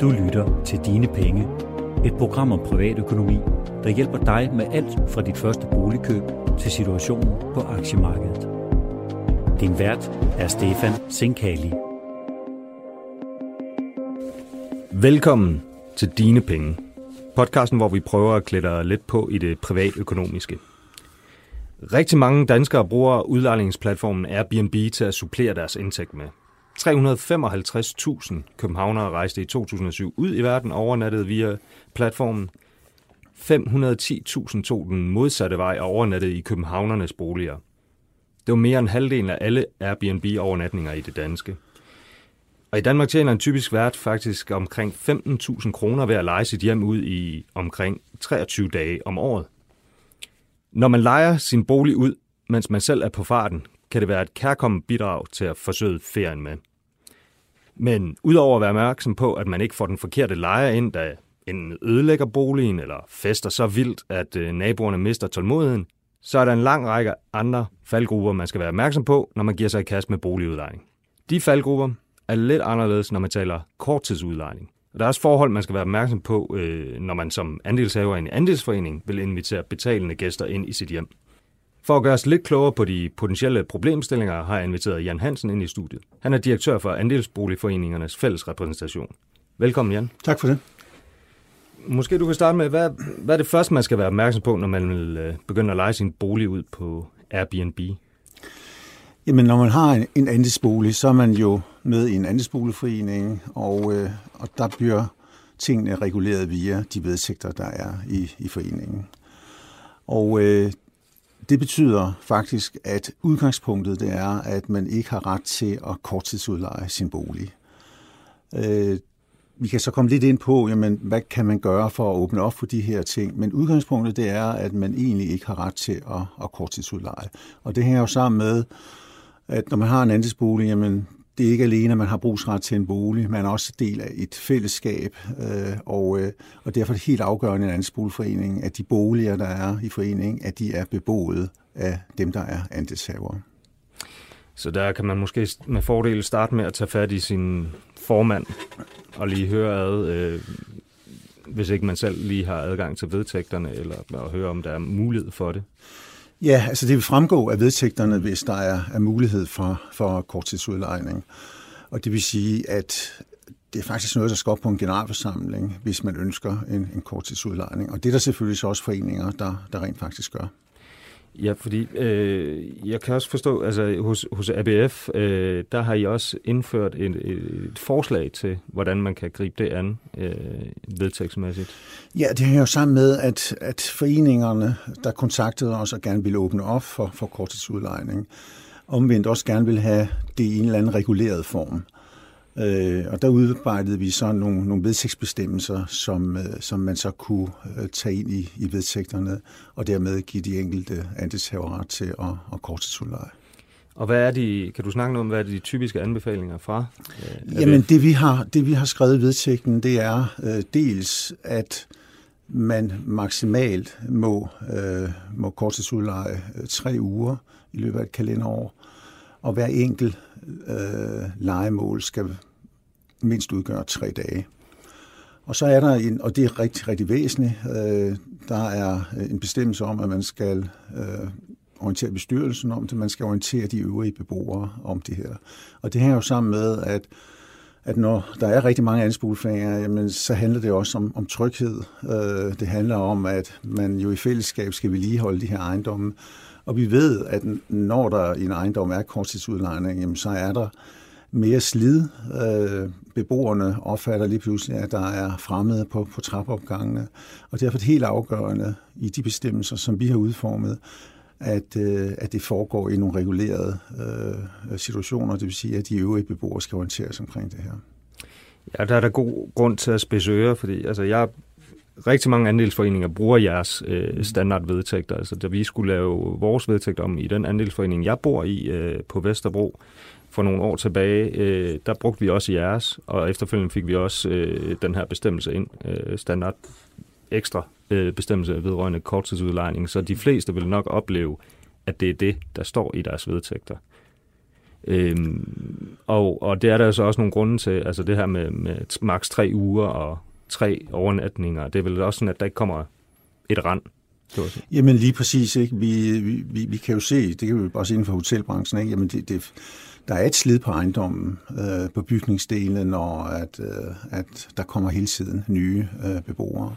Du lytter til Dine Penge, et program om privatøkonomi, der hjælper dig med alt fra dit første boligkøb til situationen på aktiemarkedet. Din vært er Stefan Sinkali. Velkommen til Dine Penge. Podcasten, hvor vi prøver at klæde lidt på i det privatøkonomiske. Rigtig mange danskere bruger udlejningsplatformen Airbnb til at supplere deres indtægt med. 355.000 københavnere rejste i 2007 ud i verden overnattede via platformen. 510.000 tog den modsatte vej og overnattede i københavnernes boliger. Det var mere end halvdelen af alle Airbnb-overnatninger i det danske. Og i Danmark tjener en typisk vært faktisk omkring 15.000 kroner ved at lege sit hjem ud i omkring 23 dage om året. Når man leger sin bolig ud, mens man selv er på farten, kan det være et kærkommet bidrag til at forsøge ferien med. Men udover at være opmærksom på, at man ikke får den forkerte lejer ind, der enten ødelægger boligen eller fester så vildt, at øh, naboerne mister tålmodigheden, så er der en lang række andre faldgrupper, man skal være opmærksom på, når man giver sig i kast med boligudlejning. De faldgrupper er lidt anderledes, når man taler korttidsudlejning. Og der er også forhold, man skal være opmærksom på, øh, når man som andelshaver i en andelsforening vil invitere betalende gæster ind i sit hjem. For at gøre os lidt klogere på de potentielle problemstillinger, har jeg inviteret Jan Hansen ind i studiet. Han er direktør for Andelsboligforeningernes fælles repræsentation. Velkommen, Jan. Tak for det. Måske du kan starte med, hvad, hvad er det første, man skal være opmærksom på, når man vil øh, begynde at lege sin bolig ud på Airbnb? Jamen, når man har en, en andelsbolig, så er man jo med i en andelsboligforening, og, øh, og der bliver tingene reguleret via de vedtægter, der er i, i foreningen. Og øh, det betyder faktisk, at udgangspunktet det er, at man ikke har ret til at korttidsudleje sin bolig. Øh, vi kan så komme lidt ind på, jamen, hvad kan man gøre for at åbne op for de her ting, men udgangspunktet det er, at man egentlig ikke har ret til at, at korttidsudleje. Og det hænger jo sammen med, at når man har en andelsbolig, jamen, det er ikke alene, at man har brugsret til en bolig, man er også del af et fællesskab, øh, og, øh, og derfor er det helt afgørende i en andelsboligforening, at de boliger, der er i foreningen, at de er beboet af dem, der er andelshavere. Så der kan man måske med fordel starte med at tage fat i sin formand og lige høre ad, øh, hvis ikke man selv lige har adgang til vedtægterne, eller at høre, om der er mulighed for det. Ja, altså det vil fremgå af vedtægterne, hvis der er, er mulighed for, for korttidsudlejning. Og det vil sige, at det er faktisk noget, der skal op på en generalforsamling, hvis man ønsker en, en korttidsudlejning. Og det er der selvfølgelig så også foreninger, der, der rent faktisk gør. Ja, fordi øh, jeg kan også forstå, altså hos, hos ABF, øh, der har I også indført et, et forslag til, hvordan man kan gribe det an øh, vedtægtsmæssigt. Ja, det hænger jo sammen med, at, at foreningerne, der kontaktede os og gerne ville åbne op for, for korttidsudlejning, omvendt også gerne vil have det i en eller anden reguleret form. Øh, og der udarbejdede vi så nogle, nogle vedtægtsbestemmelser, som, øh, som man så kunne øh, tage ind i, i vedtægterne, og dermed give de enkelte andelshaver ret til at, at korttidsudleje. Og hvad er de, kan du snakke noget om, hvad er de typiske anbefalinger fra? Øh, Jamen det vi, har, det vi har skrevet i vedtægten, det er øh, dels, at man maksimalt må, øh, må korttidsudleje øh, tre uger i løbet af et kalenderår, og hver enkelt øh, legemål skal mindst udgør tre dage. Og så er der en, og det er rigtig, rigtig væsentligt, øh, der er øh, en bestemmelse om, at man skal øh, orientere bestyrelsen om det, man skal orientere de øvrige beboere om det her. Og det hænger jo sammen med, at at når der er rigtig mange andelsboligforeninger, jamen, så handler det også om, om tryghed. Øh, det handler om, at man jo i fællesskab skal vedligeholde de her ejendomme. Og vi ved, at når der i en ejendom er korttidsudlejning, jamen, så er der mere slid. Øh, beboerne opfatter lige pludselig, at der er fremmede på, på trappeopgangene. Og derfor er det helt afgørende i de bestemmelser, som vi har udformet, at, øh, at det foregår i nogle regulerede øh, situationer, det vil sige, at de øvrige beboere skal orienteres omkring det her. Ja, der er der god grund til at spidse ører, fordi altså, jeg rigtig mange andelsforeninger bruger jeres øh, standardvedtægter. Altså, da vi skulle lave vores vedtægt om i den andelsforening, jeg bor i øh, på Vesterbro, for nogle år tilbage, øh, der brugte vi også jeres, og efterfølgende fik vi også øh, den her bestemmelse ind, øh, standard ekstra øh, bestemmelse vedrørende korttidsudlejning, så de fleste vil nok opleve, at det er det, der står i deres vedtægter. Øhm, og, og det er der så også nogle grunde til, altså det her med, med maks tre uger og tre overnatninger, det er vel også sådan, at der ikke kommer et rand. Jamen lige præcis, ikke? Vi, vi, vi, vi kan jo se, det kan vi også inden for hotelbranchen, ikke? Jamen det, det, der er et slid på ejendommen, øh, på bygningsdelen, når at, øh, at der kommer hele tiden nye øh, beboere.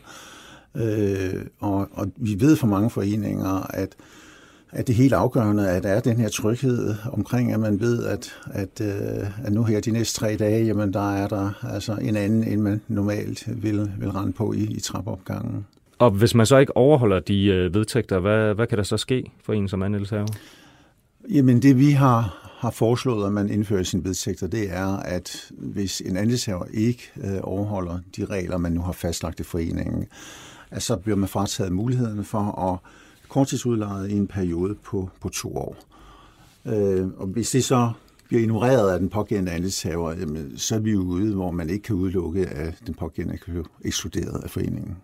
Øh, og, og vi ved fra mange foreninger, at at det er helt afgørende, at der er den her tryghed omkring, at man ved, at, at, øh, at nu her de næste tre dage, jamen der er der altså en anden, end man normalt vil, vil rende på i, i trappeopgangen. Og hvis man så ikke overholder de øh, vedtægter, hvad, hvad kan der så ske for en som andelshaver? Jamen det vi har, har foreslået, at man indfører sin vedtægter, det er, at hvis en andelshaver ikke øh, overholder de regler, man nu har fastlagt i foreningen, at så bliver man frataget muligheden for at korttidsudleje i en periode på, på to år. Øh, og hvis det så bliver ignoreret af den pågældende andelshaver, jamen, så er vi jo ude, hvor man ikke kan udelukke, at den pågældende kan blive ekskluderet af foreningen.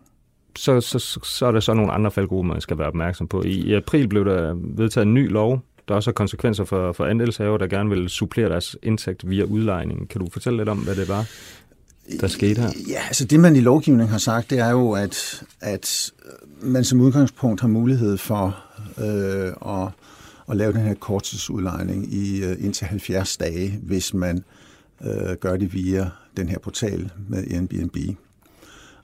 Så, så, så er der så nogle andre faldgrupper, man skal være opmærksom på. I, I april blev der vedtaget en ny lov, der også har konsekvenser for, for andelshaver, der gerne vil supplere deres indtægt via udlejning. Kan du fortælle lidt om, hvad det var? der skete her? Ja, altså det man i lovgivningen har sagt, det er jo, at, at man som udgangspunkt har mulighed for øh, at, at lave den her korttidsudlejning i øh, indtil 70 dage, hvis man øh, gør det via den her portal med Airbnb.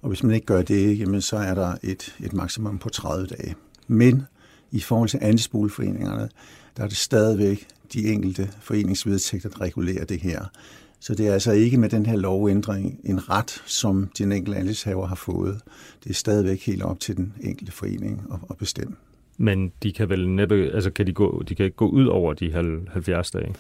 Og hvis man ikke gør det, jamen, så er der et, et maksimum på 30 dage. Men i forhold til andelsboligforeningerne, der er det stadigvæk de enkelte foreningsvedtægter, der regulerer det her. Så det er altså ikke med den her lovændring en ret, som den enkelte andelshaver har fået. Det er stadigvæk helt op til den enkelte forening at, at bestemme. Men de kan vel næppe, altså kan de, gå, de kan ikke gå ud over de 70 dage?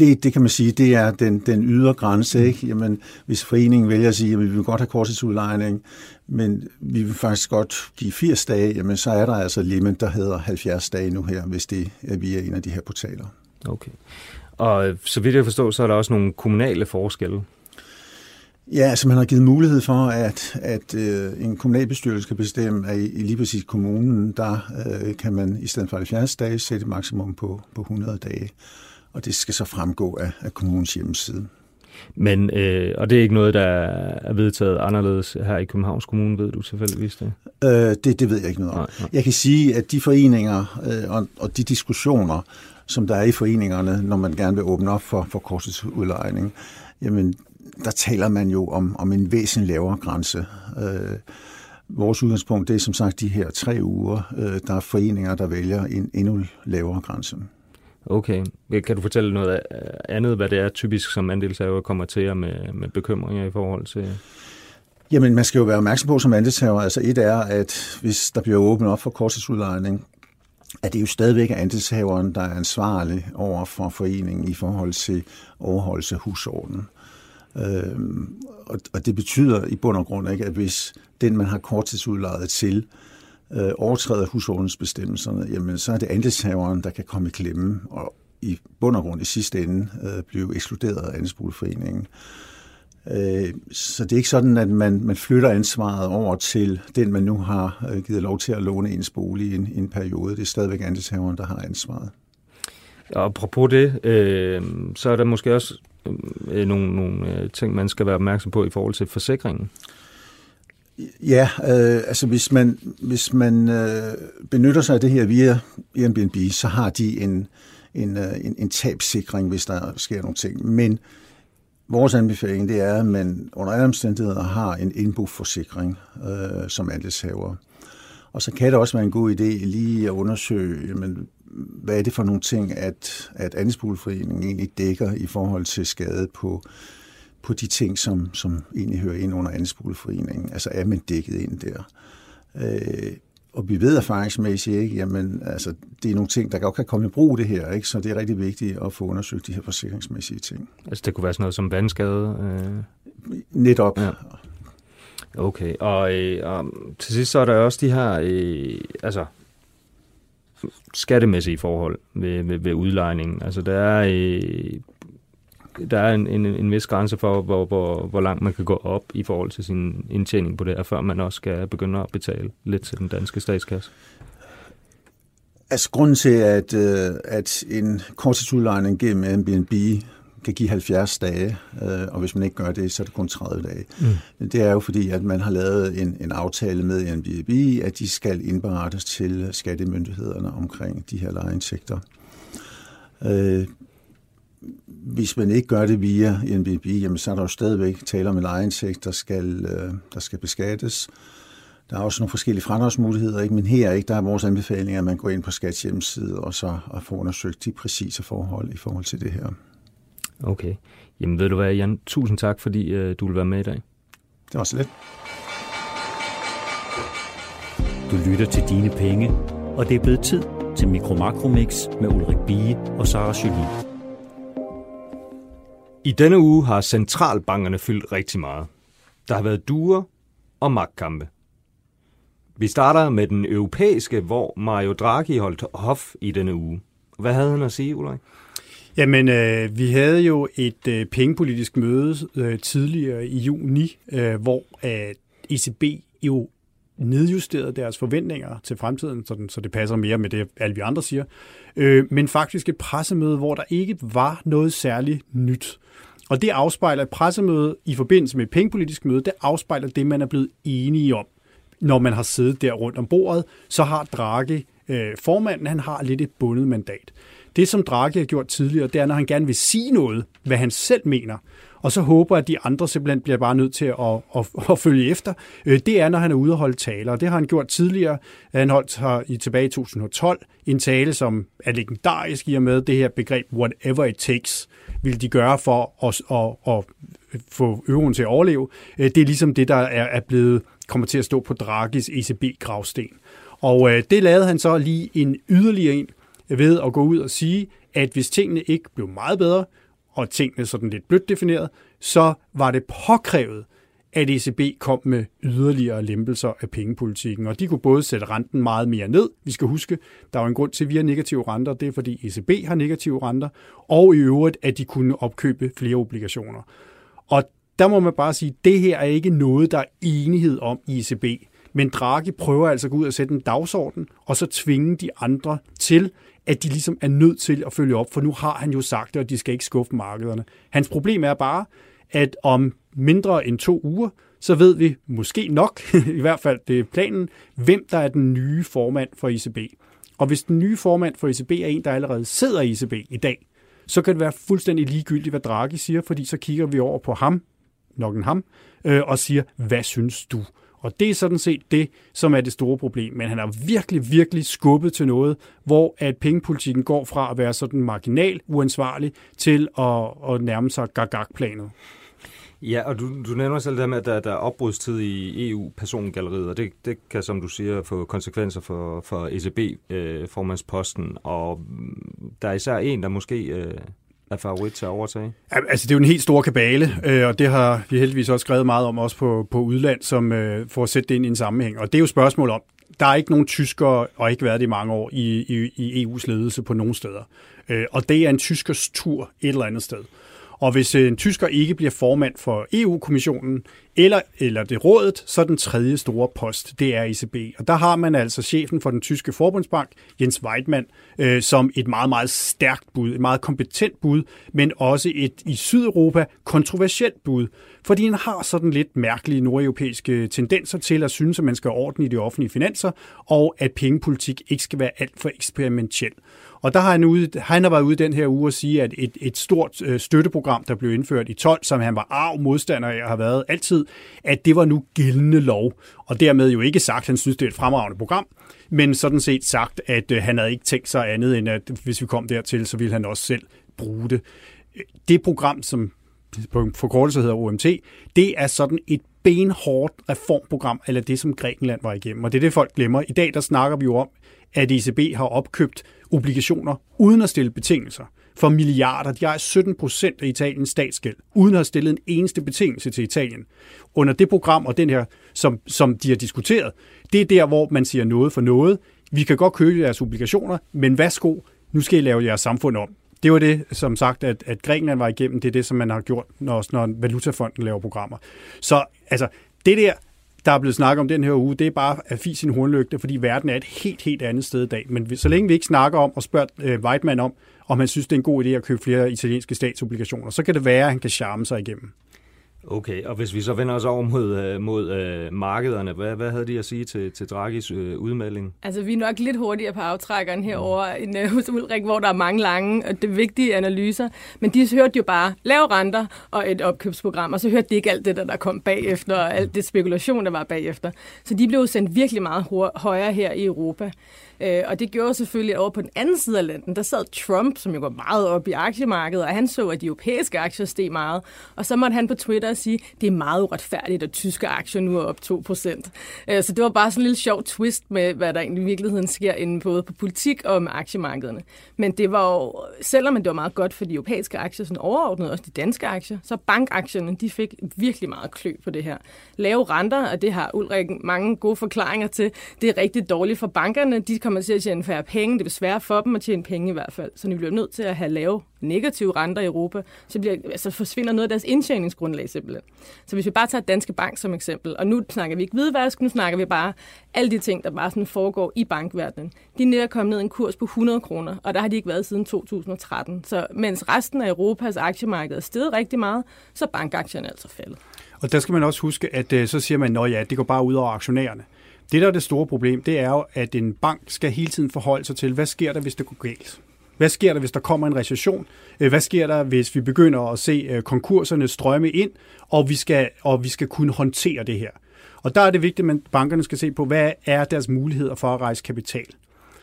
Det, det kan man sige, det er den, den ydre grænse. Ikke? Jamen, hvis foreningen vælger at sige, at vi vil godt have korttidsudlejning, men vi vil faktisk godt give 80 dage, jamen, så er der altså limit, der hedder 70 dage nu her, hvis det er via en af de her portaler. Okay. Og så vidt jeg forstår, så er der også nogle kommunale forskelle. Ja, altså man har givet mulighed for, at, at øh, en kommunalbestyrelse kan bestemme, at i, i lige præcis kommunen, der øh, kan man i stedet for 70 dage sætte maksimum på, på 100 dage. Og det skal så fremgå af, af kommunens hjemmeside. Men, øh, og det er ikke noget, der er vedtaget anderledes her i Københavns Kommune, ved du tilfældigvis det? Øh, det, det ved jeg ikke noget om. Nej, nej. Jeg kan sige, at de foreninger øh, og, og de diskussioner, som der er i foreningerne, når man gerne vil åbne op for, for korttidsudlejning, jamen der taler man jo om, om en væsentlig lavere grænse. Øh, vores udgangspunkt det er som sagt de her tre uger. Øh, der er foreninger, der vælger en endnu lavere grænse. Okay. Kan du fortælle noget andet, hvad det er typisk, som andelshaver kommer til med, med bekymringer i forhold til? Jamen, man skal jo være opmærksom på som andelshaver. Altså et er, at hvis der bliver åbnet op for korttidsudlejning, at det jo stadigvæk er andelshaveren, der er ansvarlig over for foreningen i forhold til overholdelse af husordenen. Øhm, og, og det betyder i bund og grund ikke, at hvis den, man har korttidsudlejet til, øh, Øh, overtræder husordensbestemmelserne, jamen så er det andelshaveren, der kan komme i klemme og i bund og grund i sidste ende øh, blive ekskluderet af andelsboligforeningen. Øh, så det er ikke sådan, at man, man flytter ansvaret over til den, man nu har øh, givet lov til at låne ens bolig i en, en periode. Det er stadigvæk andelshaveren, der har ansvaret. Og apropos det, øh, så er der måske også øh, nogle, nogle øh, ting, man skal være opmærksom på i forhold til forsikringen. Ja, øh, altså hvis man, hvis man øh, benytter sig af det her via Airbnb, så har de en, en, øh, en, en tabssikring, hvis der sker nogle ting. Men Vores anbefaling det er, at man under alle omstændigheder har en indboforsikring øh, som andelshaver. Og så kan det også være en god idé lige at undersøge, jamen, hvad er det for nogle ting, at, at andelsboligforeningen egentlig dækker i forhold til skade på, på de ting, som, som egentlig hører ind under andelsboligforeningen. Altså er man dækket ind der? Øh, og vi ved erfaringsmæssigt, ikke, jamen, altså, det er nogle ting, der godt kan komme i brug det her, ikke? så det er rigtig vigtigt at få undersøgt de her forsikringsmæssige ting. Altså det kunne være sådan noget som vandskade? Øh... Netop. Ja. Okay, og, øh, og til sidst så er der også de her øh, altså, skattemæssige forhold ved, ved, ved udlejningen. Altså der er øh, der er en, en, en vis grænse for, hvor, hvor, hvor langt man kan gå op i forhold til sin indtjening på det her, før man også skal begynde at betale lidt til den danske statskasse. Altså, grunden til, at, øh, at en korttidsudlejning gennem Airbnb kan give 70 dage, øh, og hvis man ikke gør det, så er det kun 30 dage. Mm. Det er jo fordi, at man har lavet en, en aftale med Airbnb, at de skal indberettes til skattemyndighederne omkring de her lejeindtægter. Øh, hvis man ikke gør det via Airbnb, jamen, så er der jo stadigvæk tale om en lejeindtægt, der skal, øh, der skal beskattes. Der er også nogle forskellige fradragsmuligheder, ikke? men her ikke, der er vores anbefaling, at man går ind på Skats hjemmeside og så og får undersøgt de præcise forhold i forhold til det her. Okay. Jamen ved du hvad, Jan, tusind tak, fordi øh, du vil være med i dag. Det var så lidt. Du lytter til Dine Penge, og det er blevet tid til Mikro Makromix med Ulrik Bie og Sara Jolie. I denne uge har centralbankerne fyldt rigtig meget. Der har været duer og magtkampe. Vi starter med den europæiske, hvor Mario Draghi holdt hof i denne uge. Hvad havde han at sige, Ulrik? Jamen, øh, vi havde jo et øh, pengepolitisk møde øh, tidligere i juni, øh, hvor øh, ECB jo nedjusteret deres forventninger til fremtiden, så, den, så det passer mere med det, alle vi andre siger. Øh, men faktisk et pressemøde, hvor der ikke var noget særligt nyt. Og det afspejler et pressemøde i forbindelse med et pengepolitisk møde, det afspejler det, man er blevet enige om. Når man har siddet der rundt om bordet, så har Draghi, øh, formanden, han har lidt et bundet mandat. Det, som Draghi har gjort tidligere, det er, når han gerne vil sige noget, hvad han selv mener, og så håber, at de andre simpelthen bliver bare nødt til at, at, at, at følge efter. Øh, det er, når han er ude og holde taler, og det har han gjort tidligere. Han holdt her i tilbage i 2012 en tale, som er legendarisk i og med det her begreb whatever it takes, vil de gøre for at, at, at få euroen til at overleve. Øh, det er ligesom det, der er blevet kommer til at stå på Draghis ECB-gravsten. Og øh, det lavede han så lige en yderligere en ved at gå ud og sige, at hvis tingene ikke blev meget bedre, og tingene sådan lidt blødt defineret, så var det påkrævet, at ECB kom med yderligere lempelser af pengepolitikken. Og de kunne både sætte renten meget mere ned. Vi skal huske, der var en grund til, at vi har negative renter. Det er, fordi ECB har negative renter. Og i øvrigt, at de kunne opkøbe flere obligationer. Og der må man bare sige, at det her er ikke noget, der er enighed om i ECB. Men Draghi prøver altså at gå ud og sætte en dagsorden, og så tvinge de andre til, at de ligesom er nødt til at følge op, for nu har han jo sagt det, og de skal ikke skuffe markederne. Hans problem er bare, at om mindre end to uger, så ved vi måske nok, i hvert fald det er planen, hvem der er den nye formand for ECB. Og hvis den nye formand for ECB er en, der allerede sidder i ECB i dag, så kan det være fuldstændig ligegyldigt, hvad Draghi siger, fordi så kigger vi over på ham, nok en ham, øh, og siger, hvad synes du? Og det er sådan set det, som er det store problem. Men han har virkelig, virkelig skubbet til noget, hvor at pengepolitikken går fra at være sådan marginal uansvarlig til at, at nærme sig gagag-planet. Ja, og du, du nævner selv det med, at der, der er opbrudstid i EU-persongalleriet, og det, det kan, som du siger, få konsekvenser for, for ECB-formandsposten, øh, og der er især en, der måske øh, er favorit til at overtage? Altså, det er jo en helt stor kabale, øh, og det har vi heldigvis også skrevet meget om, også på, på udland, som øh, får at sætte det ind i en sammenhæng. Og det er jo spørgsmål om, der er ikke nogen tyskere, og ikke været det i mange år, i, i, i EU's ledelse på nogen steder. Øh, og det er en tyskers tur et eller andet sted. Og hvis øh, en tysker ikke bliver formand for EU-kommissionen, eller, eller det rådet, så den tredje store post, det er ECB. Og der har man altså chefen for den tyske forbundsbank, Jens Weidmann, øh, som et meget, meget stærkt bud, et meget kompetent bud, men også et i Sydeuropa kontroversielt bud, fordi han har sådan lidt mærkelige nordeuropæiske tendenser til at synes, at man skal have orden i de offentlige finanser, og at pengepolitik ikke skal være alt for eksperimentel. Og der har han, ude, han har været ude den her uge og sige, at et, et stort øh, støtteprogram, der blev indført i 12, som han var arv modstander af og har været altid, at det var nu gældende lov. Og dermed jo ikke sagt, at han synes, det er et fremragende program, men sådan set sagt, at øh, han havde ikke tænkt sig andet, end at hvis vi kom dertil, så ville han også selv bruge det. Det program, som på forkortelse hedder OMT, det er sådan et benhårdt reformprogram, eller det, som Grækenland var igennem. Og det er det, folk glemmer. I dag, der snakker vi jo om, at ECB har opkøbt obligationer uden at stille betingelser for milliarder. De ejer 17 procent af Italiens statsgæld, uden at have stillet en eneste betingelse til Italien. Under det program og den her, som, som de har diskuteret, det er der, hvor man siger noget for noget. Vi kan godt købe jeres obligationer, men værsgo, nu skal I lave jeres samfund om. Det var det, som sagt, at, at Grækenland var igennem. Det er det, som man har gjort, når, når Valutafonden laver programmer. Så altså, det der, der er blevet snakket om den her uge, det er bare at fise sin hornlygte, fordi verden er et helt, helt andet sted i dag. Men så længe vi ikke snakker om og spørger øh, Weidmann om, om han synes, det er en god idé at købe flere italienske statsobligationer, så kan det være, at han kan charme sig igennem. Okay, og hvis vi så vender os over mod, øh, mod øh, markederne, hvad, hvad havde de at sige til, til Draghis øh, udmelding? Altså, vi er nok lidt hurtigere på aftrækkeren herover mm. end øh, hos Ulrik, hvor der er mange lange og det vigtige analyser. Men de hørte jo bare lave renter og et opkøbsprogram, og så hørte de ikke alt det, der, der kom bagefter, og alt det spekulation, der var bagefter. Så de blev sendt virkelig meget højere her i Europa. Øh, og det gjorde selvfølgelig over på den anden side af landet, der sad Trump, som jo går meget op i aktiemarkedet, og han så, at de europæiske aktier steg meget. Og så måtte han på Twitter sige, det er meget uretfærdigt, at tyske aktier nu er op 2%. Øh, så det var bare sådan en lille sjov twist med, hvad der egentlig i virkeligheden sker inden både på politik og med aktiemarkederne. Men det var jo, selvom det var meget godt for de europæiske aktier, sådan overordnet også de danske aktier, så bankaktierne, de fik virkelig meget klø på det her. Lave renter, og det har Ulrik mange gode forklaringer til, det er rigtig dårligt for bankerne. De kommer til at tjene færre penge. Det er svært for dem at tjene penge i hvert fald. Så vi bliver nødt til at have lave negative renter i Europa, så, bliver, altså forsvinder noget af deres indtjeningsgrundlag simpelthen. Så hvis vi bare tager Danske Bank som eksempel, og nu snakker vi ikke hvidvask, nu snakker vi bare alle de ting, der bare sådan foregår i bankverdenen. De er kommet ned i en kurs på 100 kroner, og der har de ikke været siden 2013. Så mens resten af Europas aktiemarked er steget rigtig meget, så er bankaktierne altså faldet. Og der skal man også huske, at øh, så siger man, at ja, det går bare ud over aktionærerne. Det, der er det store problem, det er jo, at en bank skal hele tiden forholde sig til, hvad sker der, hvis det går galt? Hvad sker der, hvis der kommer en recession? Øh, hvad sker der, hvis vi begynder at se øh, konkurserne strømme ind, og vi skal, og vi skal kunne håndtere det her? Og der er det vigtigt, at bankerne skal se på, hvad er deres muligheder for at rejse kapital.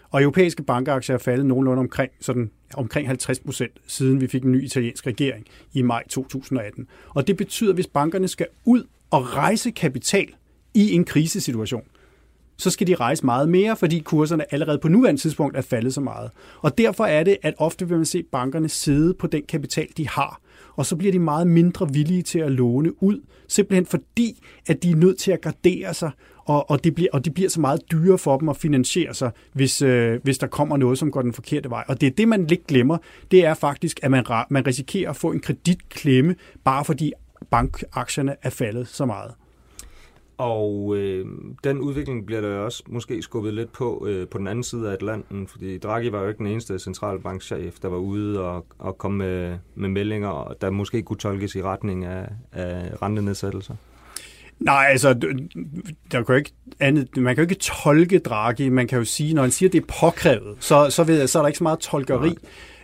Og europæiske bankaktier er faldet nogenlunde omkring, sådan, omkring 50 procent, siden vi fik en ny italiensk regering i maj 2018. Og det betyder, at hvis bankerne skal ud og rejse kapital i en krisesituation, så skal de rejse meget mere, fordi kurserne allerede på nuværende tidspunkt er faldet så meget. Og derfor er det, at ofte vil man se bankerne sidde på den kapital, de har, og så bliver de meget mindre villige til at låne ud, simpelthen fordi, at de er nødt til at gardere sig, og, og, det, bliver, og det bliver så meget dyrere for dem at finansiere sig, hvis, øh, hvis der kommer noget, som går den forkerte vej. Og det er det, man lidt glemmer, det er faktisk, at man, man risikerer at få en kreditklemme, bare fordi bankaktierne er faldet så meget. Og øh, den udvikling bliver der også måske skubbet lidt på øh, på den anden side af Atlanten, fordi Draghi var jo ikke den eneste centralbankchef, der var ude og, og komme med, med meldinger, der måske kunne tolkes i retning af, af rentenedsættelser. Nej, altså, der kan ikke andet, man kan jo ikke tolke Draghi. Man kan jo sige, når han siger, at det er påkrævet, så, så, ved jeg, så er der ikke så meget tolkeri. Nej.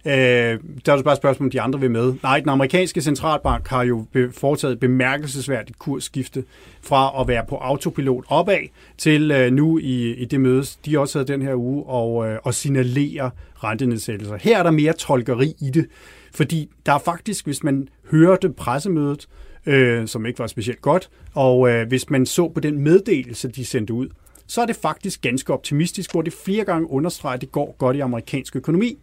Øh, der er det bare et spørgsmål, om de andre vil med. Nej, den amerikanske centralbank har jo foretaget bemærkelsesværdigt kursskifte fra at være på autopilot opad til øh, nu i, i det møde, de også havde den her uge, og, øh, og signalere rentenedsættelser. Her er der mere tolkeri i det, fordi der er faktisk, hvis man hørte pressemødet, øh, som ikke var specielt godt, og øh, hvis man så på den meddelelse, de sendte ud, så er det faktisk ganske optimistisk, hvor det flere gange understreger, at det går godt i amerikansk økonomi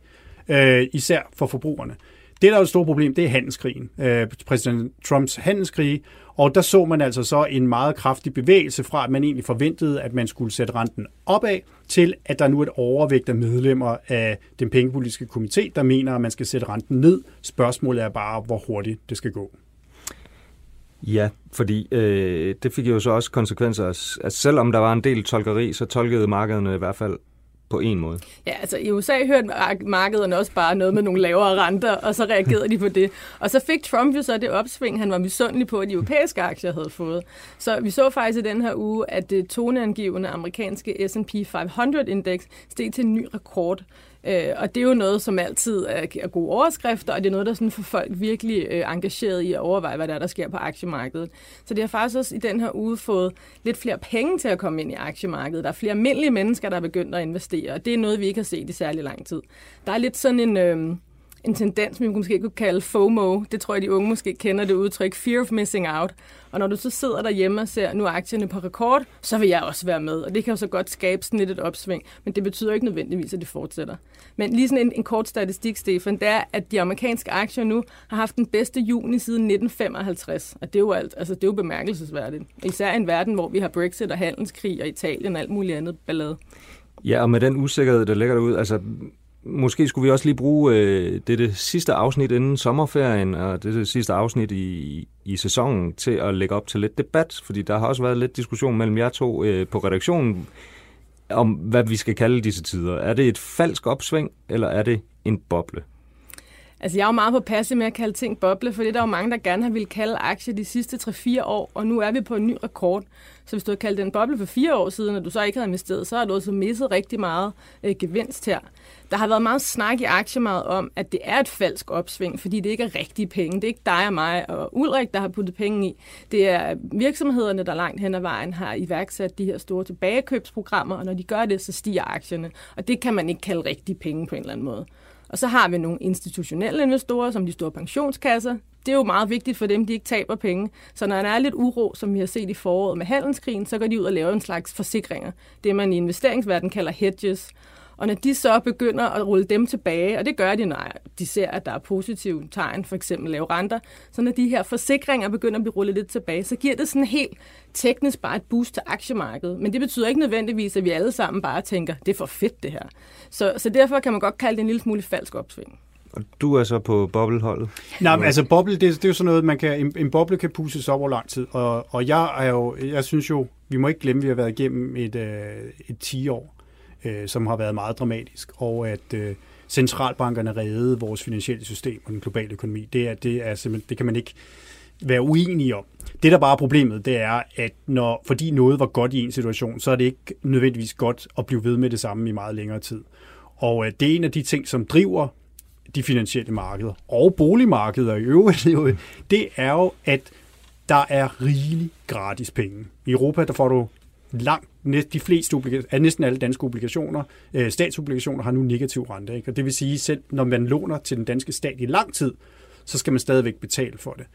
øh, især for forbrugerne. Det, der er et stort problem, det er handelskrigen. Øh, præsident Trumps handelskrig, og der så man altså så en meget kraftig bevægelse fra, at man egentlig forventede, at man skulle sætte renten opad, til at der nu er et overvægt af medlemmer af den pengepolitiske komité, der mener, at man skal sætte renten ned. Spørgsmålet er bare, hvor hurtigt det skal gå. Ja, fordi øh, det fik jo så også konsekvenser. Altså, selvom der var en del tolkeri, så tolkede markederne i hvert fald på en måde. Ja, altså i USA hørte markederne også bare noget med nogle lavere renter, og så reagerede de på det. Og så fik Trump jo så det opsving, han var misundelig på, at de europæiske aktier havde fået. Så vi så faktisk i den her uge, at det toneangivende amerikanske S&P 500-indeks steg til en ny rekord. Øh, og det er jo noget, som altid er, er gode overskrifter, og det er noget, der sådan får folk virkelig øh, engageret i at overveje, hvad der er, der sker på aktiemarkedet. Så det har faktisk også i den her uge fået lidt flere penge til at komme ind i aktiemarkedet. Der er flere almindelige mennesker, der er begyndt at investere, og det er noget, vi ikke har set i særlig lang tid. Der er lidt sådan en... Øh, en tendens, vi måske kunne kalde FOMO. Det tror jeg, de unge måske kender det udtryk. Fear of missing out. Og når du så sidder derhjemme og ser, nu er aktierne på rekord, så vil jeg også være med. Og det kan jo så godt skabe sådan lidt et opsving, men det betyder ikke nødvendigvis, at det fortsætter. Men lige sådan en, en kort statistik, Stefan, det er, at de amerikanske aktier nu har haft den bedste juni siden 1955. Og det er jo, alt, altså, det er jo bemærkelsesværdigt. Især i en verden, hvor vi har Brexit og handelskrig og Italien og alt muligt andet ballade. Ja, og med den usikkerhed, der ligger derude, altså måske skulle vi også lige bruge øh, det, det sidste afsnit inden sommerferien, og det, det sidste afsnit i, i sæsonen, til at lægge op til lidt debat, fordi der har også været lidt diskussion mellem jer to øh, på redaktionen, om hvad vi skal kalde disse tider. Er det et falsk opsving, eller er det en boble? Altså, jeg er jo meget på passe med at kalde ting boble, for det er der jo mange, der gerne har ville kalde aktier de sidste 3-4 år, og nu er vi på en ny rekord. Så hvis du havde kaldt den boble for fire år siden, og du så ikke havde investeret, så har du også misset rigtig meget øh, gevinst her. Der har været meget snak i aktiemarkedet om, at det er et falsk opsving, fordi det ikke er rigtige penge. Det er ikke dig og mig og Ulrik, der har puttet penge i. Det er virksomhederne, der langt hen ad vejen har iværksat de her store tilbagekøbsprogrammer, og når de gør det, så stiger aktierne. Og det kan man ikke kalde rigtige penge på en eller anden måde. Og så har vi nogle institutionelle investorer, som de store pensionskasser. Det er jo meget vigtigt for dem, de ikke taber penge. Så når der er lidt uro, som vi har set i foråret med handelskrigen, så går de ud og laver en slags forsikringer. Det man i investeringsverdenen kalder hedges. Og når de så begynder at rulle dem tilbage, og det gør de, når de ser, at der er positive tegn, for eksempel lave renter, så når de her forsikringer begynder at blive rullet lidt tilbage, så giver det sådan helt teknisk bare et boost til aktiemarkedet. Men det betyder ikke nødvendigvis, at vi alle sammen bare tænker, det er for fedt det her. Så, så derfor kan man godt kalde det en lille smule falsk opsving. Og du er så på bobleholdet? Nej, men altså boble, det, det er jo sådan noget, man kan, en, en boble kan pusses op over lang tid. Og, og jeg er jo, jeg synes jo, vi må ikke glemme, at vi har været igennem et, øh, et 10 år øh, som har været meget dramatisk, og at øh, centralbankerne reddede vores finansielle system og den globale økonomi. Det, er, det, er simpelthen, det kan man ikke være uenige om. Det, der bare er problemet, det er, at når, fordi noget var godt i en situation, så er det ikke nødvendigvis godt at blive ved med det samme i meget længere tid. Og øh, det er en af de ting, som driver de finansielle markeder og boligmarkeder i øvrigt, det er jo, at der er rigelig gratis penge. I Europa, der får du langt, de fleste obligationer, næsten alle danske obligationer, øh, statsobligationer har nu negativ rente. Ikke? Og det vil sige, selv når man låner til den danske stat i lang tid, så skal man stadigvæk betale for det.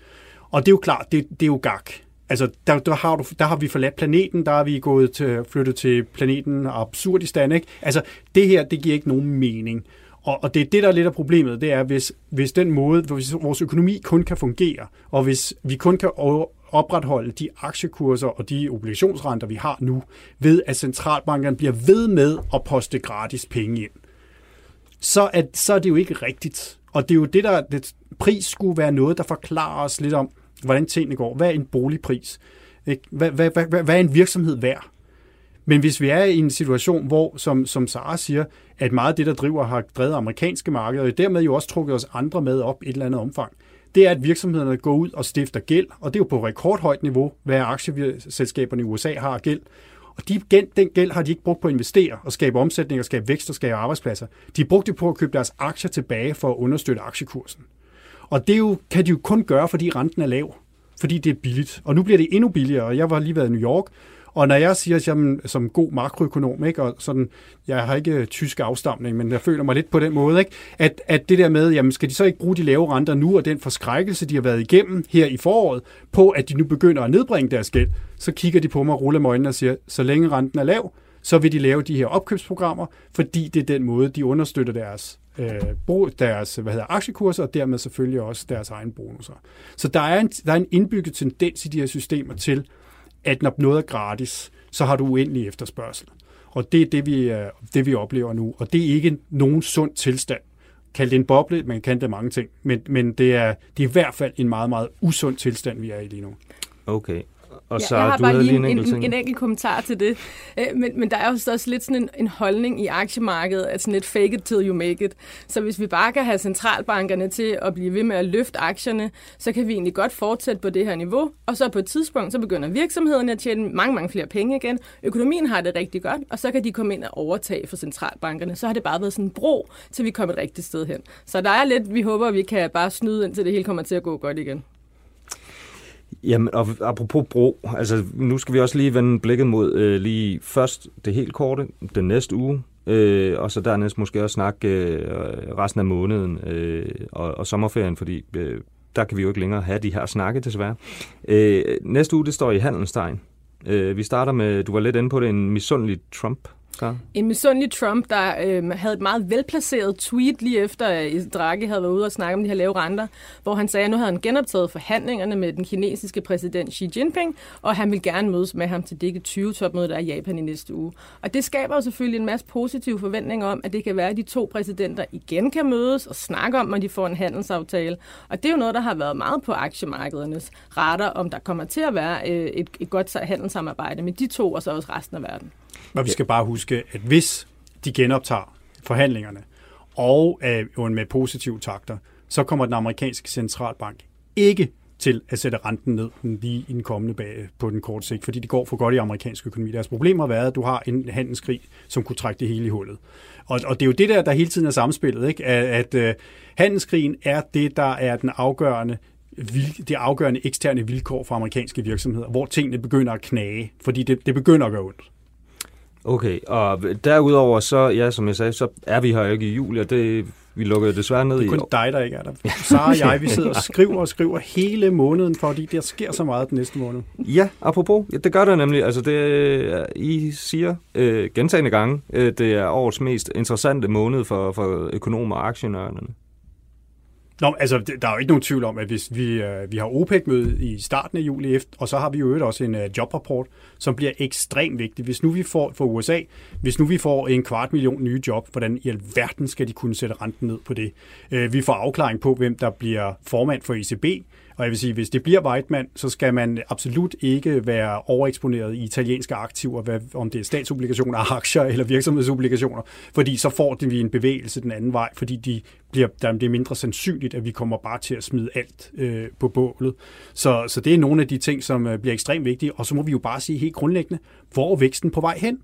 Og det er jo klart, det, det er jo gak. Altså, der, der, har du, der har vi forladt planeten, der har vi gået til, flyttet til planeten Absurdistan, ikke? Altså, det her, det giver ikke nogen mening. Og, og det er det, der er lidt af problemet, det er, hvis, hvis den måde, hvis vores økonomi kun kan fungere, og hvis vi kun kan opretholde de aktiekurser og de obligationsrenter, vi har nu, ved at centralbankerne bliver ved med at poste gratis penge ind, så er, så er det jo ikke rigtigt. Og det er jo det, der det, pris skulle være noget, der forklarer os lidt om, hvordan tingene går. Hvad er en boligpris? Hvad, hvad, hvad, hvad, hvad er en virksomhed værd? Men hvis vi er i en situation, hvor, som, som Sara siger, at meget af det, der driver, har drevet amerikanske markeder, og dermed jo også trukket os andre med op i et eller andet omfang, det er, at virksomhederne går ud og stifter gæld, og det er jo på rekordhøjt niveau, hvad aktieselskaberne i USA har gæld. Og de, den gæld har de ikke brugt på at investere og skabe omsætning og skabe vækst og skabe arbejdspladser. De brugte det på at købe deres aktier tilbage for at understøtte aktiekursen. Og det jo, kan de jo kun gøre, fordi renten er lav. Fordi det er billigt. Og nu bliver det endnu billigere. Jeg var lige været i New York, og når jeg siger, at jeg som god makroøkonom, ikke, og sådan, jeg har ikke øh, tysk afstamning, men jeg føler mig lidt på den måde, ikke, at, at det der med, jamen skal de så ikke bruge de lave renter nu, og den forskrækkelse, de har været igennem her i foråret, på at de nu begynder at nedbringe deres gæld, så kigger de på mig og ruller med øjnene og siger, så længe renten er lav, så vil de lave de her opkøbsprogrammer, fordi det er den måde, de understøtter deres øh, deres hvad hedder, aktiekurser, og dermed selvfølgelig også deres egen bonusser. Så der er en, der er en indbygget tendens i de her systemer til, at når noget er gratis, så har du uendelig efterspørgsel. Og det er det, vi, øh, det, vi oplever nu. Og det er ikke nogen sund tilstand. Kald det en boble, man kan det mange ting. Men, men det, er, det er i hvert fald en meget, meget usund tilstand, vi er i lige nu. Okay. Og så, ja, jeg har du bare lige en, en, en, en enkelt kommentar til det. Øh, men, men der er jo også lidt sådan en, en holdning i aktiemarkedet, at sådan lidt fake it till you make it. Så hvis vi bare kan have centralbankerne til at blive ved med at løfte aktierne, så kan vi egentlig godt fortsætte på det her niveau. Og så på et tidspunkt, så begynder virksomhederne at tjene mange, mange flere penge igen. Økonomien har det rigtig godt, og så kan de komme ind og overtage for centralbankerne. Så har det bare været sådan en bro, til vi kommer et rigtigt sted hen. Så der er lidt, vi håber, vi kan bare snyde, indtil det hele kommer til at gå godt igen. Jamen, og apropos bro, altså nu skal vi også lige vende blikket mod øh, lige først det helt korte, den næste uge, øh, og så dernæst måske også snakke øh, resten af måneden øh, og, og sommerferien, fordi øh, der kan vi jo ikke længere have de her snakke, desværre. Øh, næste uge, det står i handelstegn. Øh, vi starter med, du var lidt inde på det, en misundelig Trump Ja. En misundelig Trump, der øh, havde et meget velplaceret tweet lige efter, at Draghi havde været ude og snakke om de her lave renter, hvor han sagde, at nu havde han genoptaget forhandlingerne med den kinesiske præsident Xi Jinping, og han vil gerne mødes med ham til det 20-topmøde, der er i Japan i næste uge. Og det skaber jo selvfølgelig en masse positive forventninger om, at det kan være, at de to præsidenter igen kan mødes og snakke om, at de får en handelsaftale. Og det er jo noget, der har været meget på aktiemarkedernes retter, om der kommer til at være øh, et, et godt handelssamarbejde med de to, og så også resten af verden. Men vi skal bare huske, at hvis de genoptager forhandlingerne, og øh, med positive takter, så kommer den amerikanske centralbank ikke til at sætte renten ned lige i den kommende bag på den korte sigt, fordi det går for godt i amerikansk økonomi. Deres problem har været, at du har en handelskrig, som kunne trække det hele i hullet. Og, og det er jo det der, der hele tiden er samspillet, ikke? at, at uh, handelskrigen er det, der er den afgørende det afgørende eksterne vilkår for amerikanske virksomheder, hvor tingene begynder at knage, fordi det, det begynder at gøre ondt. Okay, og derudover så, ja, som jeg sagde, så er vi her ikke i juli, og det, vi lukker desværre ned i Det er kun dig, der ikke er der. Så og jeg, vi sidder og skriver og skriver hele måneden, fordi der sker så meget den næste måned. Ja, apropos, ja, det gør der nemlig. Altså, det, I siger øh, gentagende gange, øh, det er årets mest interessante måned for, for økonomer og aktionærerne. Nå, altså, der er jo ikke nogen tvivl om, at hvis vi, øh, vi har OPEC-møde i starten af juli, og så har vi jo også en øh, jobrapport, som bliver ekstremt vigtig. Hvis nu vi får for USA, hvis nu vi får en kvart million nye job, hvordan i alverden skal de kunne sætte renten ned på det? Øh, vi får afklaring på, hvem der bliver formand for ECB, og jeg vil sige, hvis det bliver Weidmann, så skal man absolut ikke være overeksponeret i italienske aktiver, hvad, om det er statsobligationer, aktier eller virksomhedsobligationer, fordi så får vi en bevægelse den anden vej, fordi de bliver, der, det er mindre sandsynligt, at vi kommer bare til at smide alt øh, på bålet. Så, så det er nogle af de ting, som øh, bliver ekstremt vigtige, og så må vi jo bare sige helt grundlæggende, hvor er væksten på vej hen?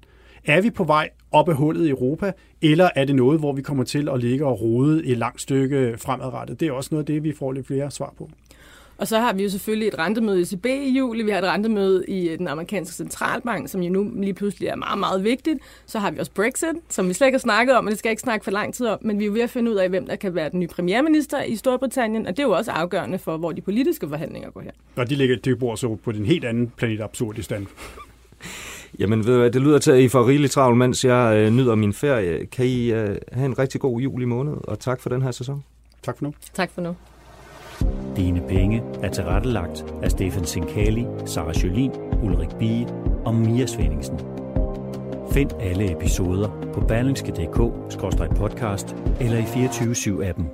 Er vi på vej op af hullet i Europa, eller er det noget, hvor vi kommer til at ligge og rode et langt stykke fremadrettet? Det er også noget af det, vi får lidt flere svar på. Og så har vi jo selvfølgelig et rentemøde i ECB i juli, vi har et rentemøde i øh, den amerikanske centralbank, som jo nu lige pludselig er meget, meget vigtigt. Så har vi også Brexit, som vi slet ikke har snakket om, og det skal jeg ikke snakke for lang tid om, men vi er jo ved at finde ud af, hvem der kan være den nye premierminister i Storbritannien, og det er jo også afgørende for, hvor de politiske forhandlinger går her. Og de ligger det bor så på den helt anden planet absurd i stand. Jamen, ved du hvad, det lyder til, at I får rigeligt travlt, mens jeg øh, nyder min ferie. Kan I øh, have en rigtig god juli måned, og tak for den her sæson. Tak for nu. Tak for nu. Dine penge er tilrettelagt af Stefan Sinkali, Sara Jolin, Ulrik Bie og Mia Svendingsen. Find alle episoder på berlingske.dk-podcast eller i 24 7 appen